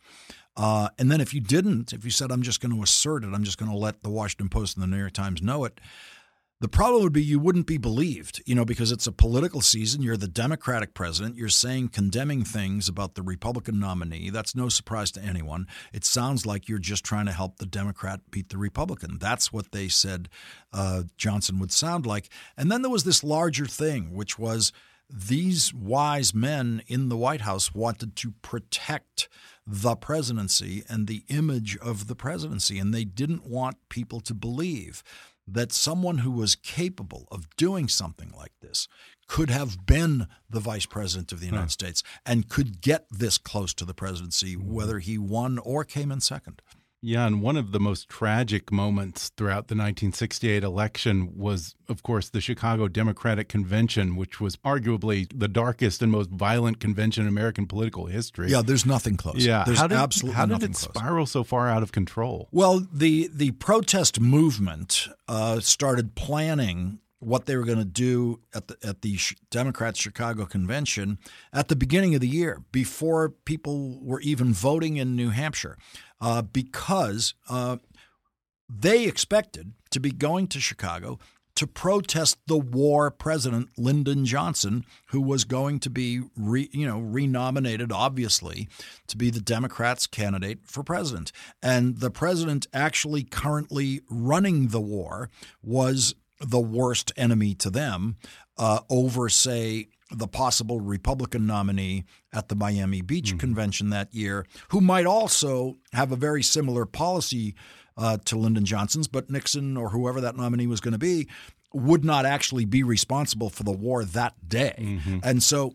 Speaker 3: Uh, and then if you didn't, if you said, I'm just going to assert it, I'm just going to let the Washington Post and the New York Times know it, the problem would be you wouldn't be believed, you know, because it's a political season. You're the Democratic president. You're saying condemning things about the Republican nominee. That's no surprise to anyone. It sounds like you're just trying to help the Democrat beat the Republican. That's what they said uh, Johnson would sound like. And then there was this larger thing, which was these wise men in the White House wanted to protect the presidency and the image of the presidency. And they didn't want people to believe that someone who was capable of doing something like this could have been the vice president of the United States and could get this close to the presidency, mm-hmm. whether he won or came in second.
Speaker 2: Yeah, and one of the most tragic moments throughout the 1968 election was, of course, the Chicago Democratic Convention, which was arguably the darkest and most violent convention in American political history.
Speaker 3: Yeah, there's nothing close.
Speaker 2: Yeah,
Speaker 3: there's
Speaker 2: how did,
Speaker 3: absolutely
Speaker 2: how did
Speaker 3: it
Speaker 2: close. spiral so far out of control?
Speaker 3: Well, the the protest movement uh, started planning what they were going to do at the at the Democrats Chicago convention at the beginning of the year before people were even voting in New Hampshire uh, because uh, they expected to be going to Chicago to protest the war president Lyndon Johnson, who was going to be re, you know renominated, obviously, to be the Democrats' candidate for president. And the president actually currently running the war was the worst enemy to them uh, over, say, the possible Republican nominee at the Miami Beach mm-hmm. convention that year, who might also have a very similar policy uh, to Lyndon Johnson's, but Nixon or whoever that nominee was going to be would not actually be responsible for the war that day. Mm-hmm. And so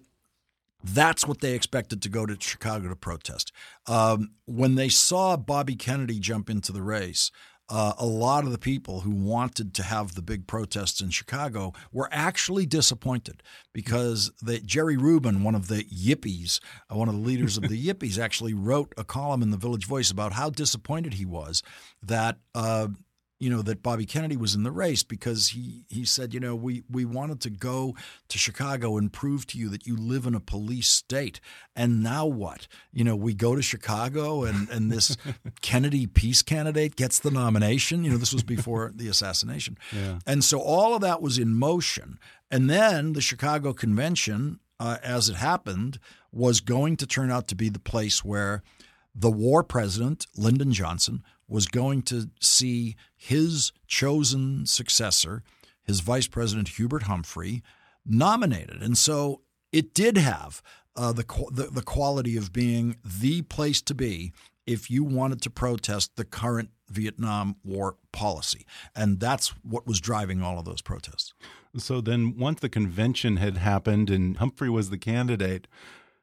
Speaker 3: that's what they expected to go to Chicago to protest. Um, when they saw Bobby Kennedy jump into the race, uh, a lot of the people who wanted to have the big protests in Chicago were actually disappointed because they, Jerry Rubin, one of the Yippies, uh, one of the leaders of the Yippies, actually wrote a column in the Village Voice about how disappointed he was that uh, you know that Bobby Kennedy was in the race because he he said you know we we wanted to go to Chicago and prove to you that you live in a police state. And now what? You know we go to Chicago and and this Kennedy peace candidate gets the nomination. You know this was before the assassination. Yeah. and so all of that was in motion. And then the Chicago convention uh, as it happened was going to turn out to be the place where the war president Lyndon Johnson was going to see his chosen successor, his vice president Hubert Humphrey, nominated. And so it did have uh, the, the the quality of being the place to be if you wanted to protest the current Vietnam War policy. And that's what was driving all of those protests.
Speaker 2: So then, once the convention had happened and Humphrey was the candidate,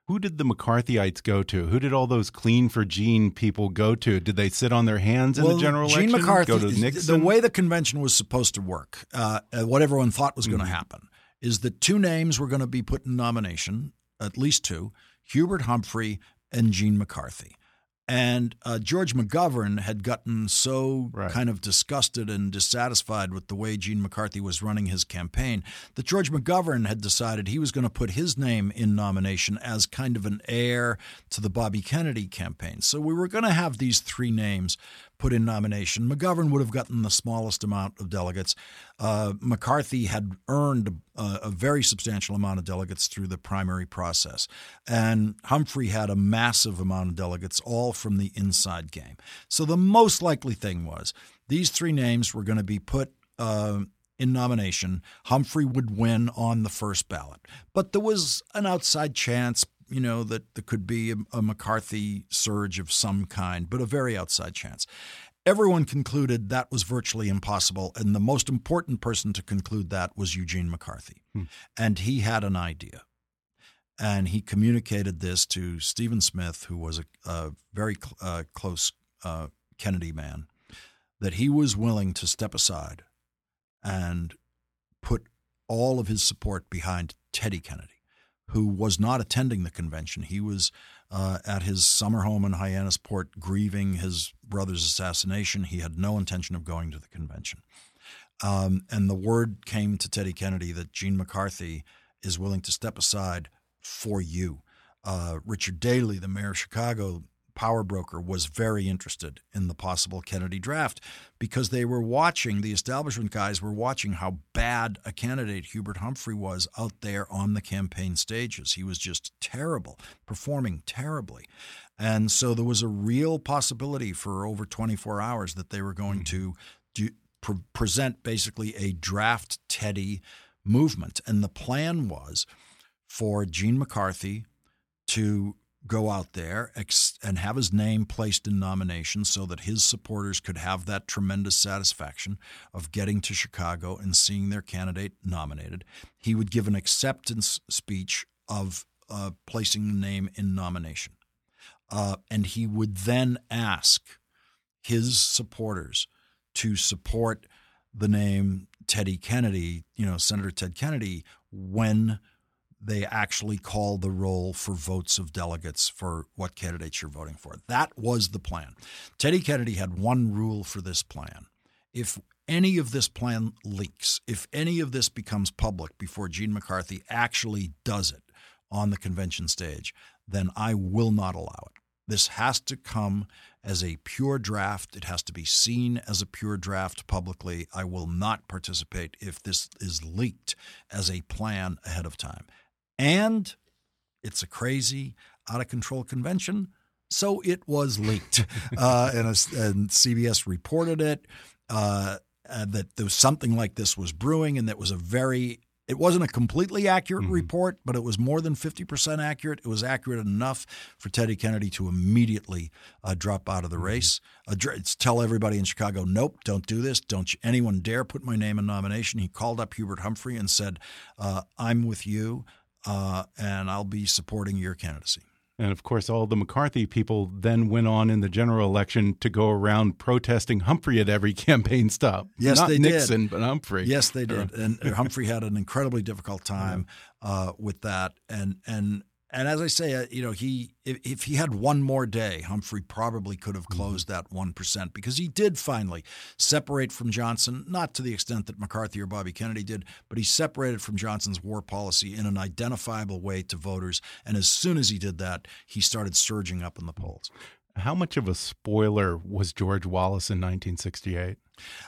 Speaker 2: who did the McCarthyites go to? Who did all those clean for Gene people go to? Did they sit on their hands in
Speaker 3: well,
Speaker 2: the general
Speaker 3: Gene
Speaker 2: election?
Speaker 3: McCarthy,
Speaker 2: go to Nixon?
Speaker 3: The way the convention was supposed to work, uh, what everyone thought was going to mm -hmm. happen, is that two names were going to be put in nomination, at least two Hubert Humphrey and Gene McCarthy. And uh, George McGovern had gotten so right. kind of disgusted and dissatisfied with the way Gene McCarthy was running his campaign that George McGovern had decided he was going to put his name in nomination as kind of an heir to the Bobby Kennedy campaign. So we were going to have these three names put in nomination. McGovern would have gotten the smallest amount of delegates. Uh, McCarthy had earned a, a, very substantial amount of delegates through the primary process. And Humphrey had a massive amount of delegates, all from the inside game. So the most likely thing was these three names were going to be put. Uh, in nomination, Humphrey would win on the first ballot. But there was an outside chance, you know, that there could be a, a, McCarthy surge of some kind, but a very outside chance. Everyone concluded that was virtually impossible, and the most important person to conclude that was Eugene McCarthy. Hmm. And he had an idea. And he communicated this to Stephen Smith, who was a, a very cl- uh, close uh, Kennedy man, that he was willing to step aside and put all of his support behind Teddy Kennedy who was not attending the convention. He was uh, at his summer home in Hyannisport grieving his brother's assassination. He had no intention of going to the convention. Um, and the word came to Teddy Kennedy that Gene McCarthy is willing to step aside for you. Uh, Richard Daley, the mayor of Chicago, power broker was very interested in the possible Kennedy draft because they were watching, the establishment guys were watching how bad a candidate Hubert Humphrey was out there on the campaign stages. He was just terrible, performing terribly. And so there was a real possibility for over 24 hours that they were going mm-hmm. to do, pre- present basically a draft Teddy movement. And the plan was for Gene McCarthy to go out there and have his name placed in nomination so that his supporters could have that tremendous satisfaction of getting to Chicago and seeing their candidate nominated. He would give an acceptance speech of uh, placing the name in nomination. Uh, and he would then ask his supporters to support the name Teddy Kennedy, you know, Senator Ted Kennedy, when they actually call the roll for votes of delegates for what candidates you're voting for. That was the plan. Teddy Kennedy had one rule for this plan. If any of this plan leaks, if any of this becomes public before Gene McCarthy actually does it on the convention stage, then I will not allow it. This has to come as a pure draft. It has to be seen as a pure draft publicly. I will not participate if this is leaked as a plan ahead of time. And it's a crazy, out of control convention. So it was leaked. uh, and, a, and, CBS reported it uh, uh, that there was something like this was brewing, and that was a very it wasn't a completely accurate mm-hmm. report, but it was more than 50% accurate. It was accurate enough for Teddy Kennedy to immediately uh, drop out of the mm-hmm. race. Uh, tell everybody in Chicago, nope, don't do this. Don't anyone dare put my name in nomination. He called up Hubert Humphrey and said, uh, I'm with you uh, and I'll be supporting your candidacy.
Speaker 2: And of course, all the McCarthy people then went on in the general election to go around protesting Humphrey at every campaign stop.
Speaker 3: Yes,
Speaker 2: Not
Speaker 3: they
Speaker 2: Nixon,
Speaker 3: did.
Speaker 2: but Humphrey.
Speaker 3: Yes, they did. and Humphrey had an incredibly difficult time uh, with that. And and and as I say, uh, you know, he if, if, he had one more day, Humphrey probably could have mm-hmm. closed mm-hmm. that one percent because he did finally separate from Johnson, not to the extent that McCarthy or Bobby Kennedy did, but he separated from Johnson's war policy in an identifiable way to voters. And as soon as he did that, he started surging up in the polls.
Speaker 2: How much of a spoiler was George Wallace in 1968?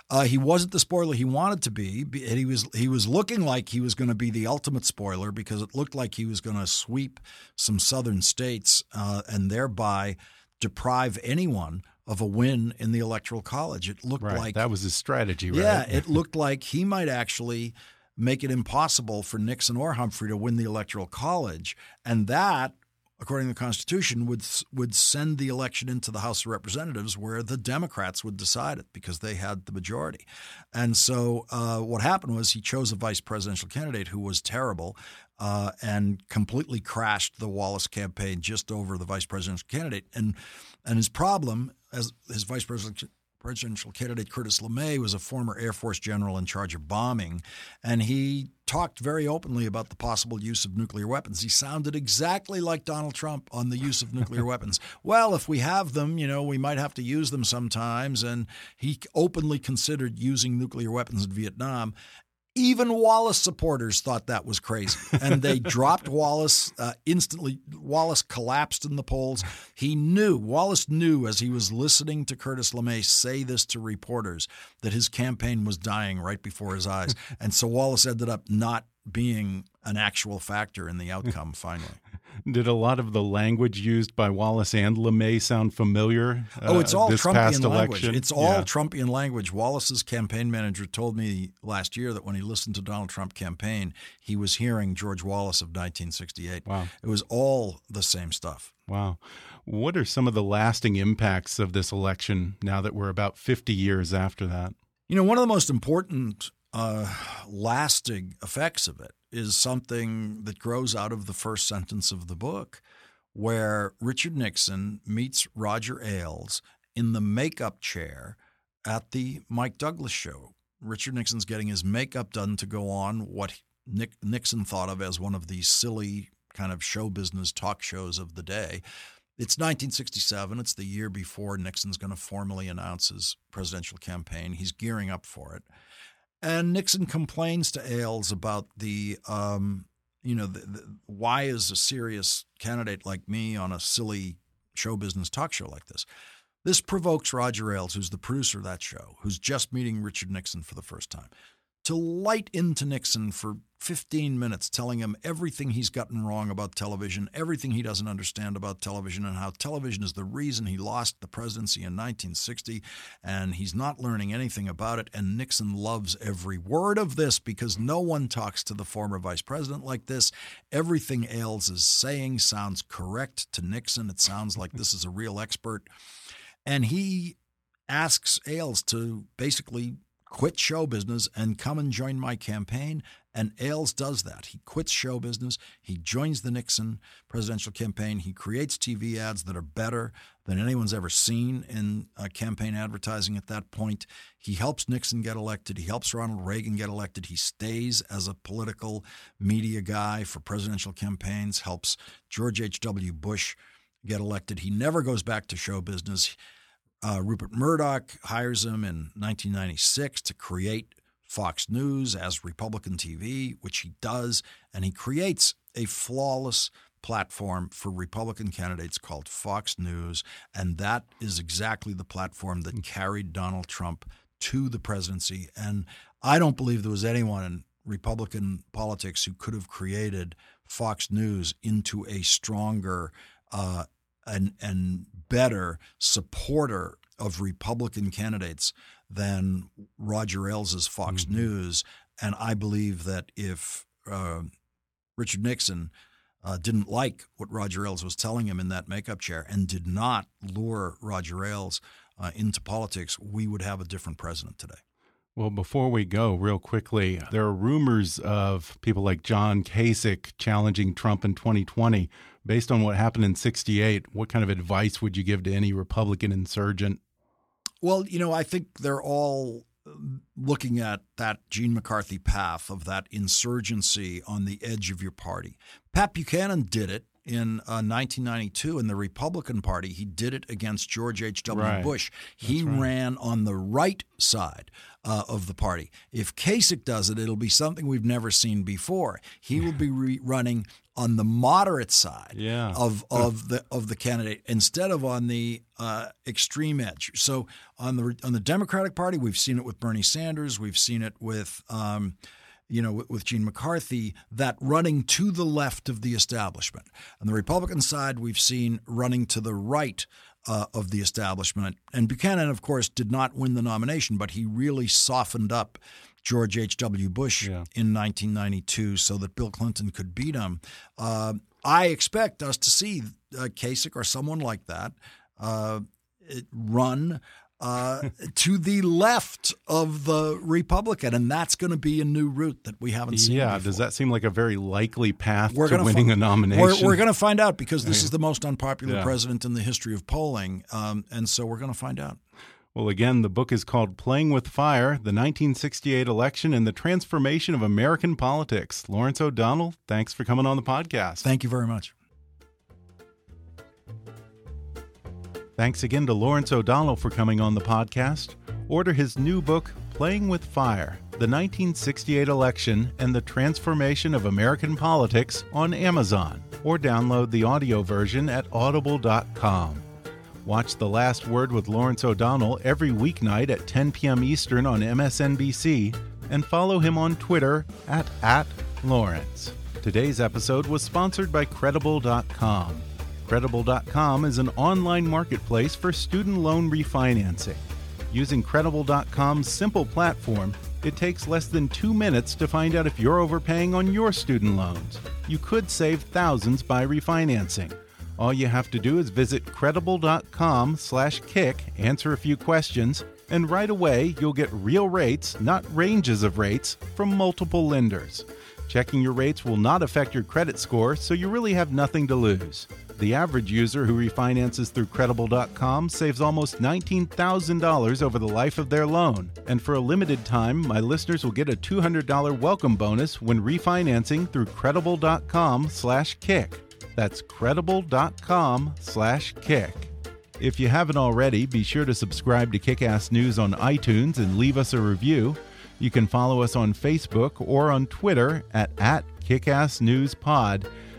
Speaker 3: Uh, he wasn't the spoiler he wanted to be. and He was he was looking like he was going to be the ultimate spoiler because it looked like he was going to sweep some southern states uh, and thereby deprive anyone of a win in the electoral college. It looked
Speaker 2: right.
Speaker 3: like
Speaker 2: that was his strategy. Right?
Speaker 3: Yeah, it looked like he might actually make it impossible for Nixon or Humphrey to win the Electoral College. And that according to the Constitution, would would send the election into the House of Representatives, where the Democrats would decide it because they had the majority. And so, uh, what happened was he chose a vice presidential candidate who was terrible. Uh, and completely crashed the Wallace campaign just over the vice presidential candidate. And and his problem as his vice presidential presidential candidate Curtis LeMay was a former Air Force general in charge of bombing, and he talked very openly about the possible use of nuclear weapons. He sounded exactly like Donald Trump on the use of nuclear weapons. Well, if we have them, you know, we might have to use them sometimes. And he openly considered using nuclear weapons in Vietnam. Even Wallace supporters thought that was crazy, and they dropped Wallace uh, instantly. Wallace collapsed in the polls. He knew Wallace knew as he was listening to Curtis LeMay say this to reporters that his campaign was dying right before his eyes, and so Wallace ended up not being an actual factor in the outcome finally.
Speaker 2: Did a lot of the language used by Wallace and LeMay sound familiar?
Speaker 3: Uh, oh, it's all Trumpian language. It's all yeah. Trumpian language. Wallace's campaign manager told me last year that when he listened to Donald Trump campaign, he was hearing George Wallace of 1968.
Speaker 2: Wow.
Speaker 3: It was all the same stuff.
Speaker 2: Wow. What are some of the lasting impacts of this election now that we're about 50 years after that?
Speaker 3: You know, one of the most important uh, lasting effects of it is something that grows out of the first sentence of the book, where Richard Nixon meets Roger Ailes in the makeup chair at the Mike Douglas show. Richard Nixon's getting his makeup done to go on what Nick, Nixon thought of as one of these silly kind of show business talk shows of the day. It's 1967. It's the year before Nixon's going to formally announce his presidential campaign. He's gearing up for it. And Nixon complains to Ailes about the, um, you know, the, the, why is a serious candidate like me on a silly show business talk show like this? This provokes Roger Ailes, who's the producer of that show, who's just meeting Richard Nixon for the first time to light into Nixon for 15 minutes, telling him everything he's gotten wrong about television, everything he doesn't understand about television, and how television is the reason he lost the presidency in 1960, and he's not learning anything about it. And Nixon loves every word of this because no one talks to the former vice president like this. Everything Ailes is saying sounds correct to Nixon. It sounds like this is a real expert. And he asks Ailes to basically quit show business and come and join my campaign. And Ailes does that. He quits show business. He joins the Nixon presidential campaign. He creates TV ads that are better than anyone's ever seen in uh, campaign advertising at that point. He helps Nixon get elected. He helps Ronald Reagan get elected. He stays as a political media guy for presidential campaigns, helps George H.W. Bush get elected. He never goes back to show business. Uh, Rupert Murdoch hires him in 1996 to create Fox News as Republican TV, which he does, and he creates a flawless platform for Republican candidates called Fox News, and that is exactly the platform that carried Donald Trump to the presidency. And I don't believe there was anyone in Republican politics who could have created Fox News into a stronger uh, and and better supporter of Republican candidates than Roger Ailes' Fox mm-hmm. News. And I believe that if uh, Richard Nixon uh, didn't like what Roger Ailes was telling him in that makeup chair and did not lure Roger Ailes uh, into politics, we would have a different president today.
Speaker 2: Well, before we go, real quickly, there are rumors of people like John Kasich challenging Trump in 2020. Based on what happened in 68, what kind of advice would you give to any Republican insurgent?
Speaker 3: Well, you know, I think they're all uh, looking at that Gene McCarthy path of that insurgency on the edge of your party. Pat Buchanan did it in uh, 1992 in the Republican Party. He did it against George H.W. Right. Bush. He right. ran on the right side uh, of the party. If Kasich does it, it'll be something we've never seen before. He will be re- running on the moderate side
Speaker 2: yeah.
Speaker 3: of of the of the candidate instead of on the uh, extreme edge. So on the on the Democratic Party, we've seen it with Bernie Sanders. We've seen it with. Um, you know, with, Gene McCarthy, that running to the left of the establishment. On the Republican side, we've seen running to the right uh, of the establishment. And Buchanan, of course, did not win the nomination, but he really softened up George H.W. Bush yeah. in 1992 so that Bill Clinton could beat him. Uh, I expect us to see uh, Kasich or someone like that uh, run uh, to the left of the Republican, and that's going to be a new route that we haven't seen.
Speaker 2: Yeah,
Speaker 3: before.
Speaker 2: does that seem like a very likely path we're to winning a nomination?
Speaker 3: We're, we're going to find out because this is the most unpopular yeah. president in the history of polling, um, and so we're going to find out.
Speaker 2: Well, again, the book is called Playing with Fire The 1968 Election and the Transformation of American Politics. Lawrence O'Donnell, thanks for coming on the podcast.
Speaker 3: Thank you very much.
Speaker 2: Thanks again to Lawrence O'Donnell for coming on the podcast. Order his new book, Playing with Fire The 1968 Election and the Transformation of American Politics, on Amazon, or download the audio version at audible.com. Watch The Last Word with Lawrence O'Donnell every weeknight at 10 p.m. Eastern on MSNBC, and follow him on Twitter at, at Lawrence. Today's episode was sponsored by Credible.com. Credible.com is an online marketplace for student loan refinancing. Using Credible.com's simple platform, it takes less than two minutes to find out if you're overpaying on your student loans. You could save thousands by refinancing. All you have to do is visit credible.com slash kick, answer a few questions, and right away you'll get real rates, not ranges of rates, from multiple lenders. Checking your rates will not affect your credit score, so you really have nothing to lose. The average user who refinances through Credible.com saves almost $19,000 over the life of their loan. And for a limited time, my listeners will get a $200 welcome bonus when refinancing through Credible.com slash kick. That's Credible.com slash kick. If you haven't already, be sure to subscribe to Kickass News on iTunes and leave us a review. You can follow us on Facebook or on Twitter at, at KickassNewsPod.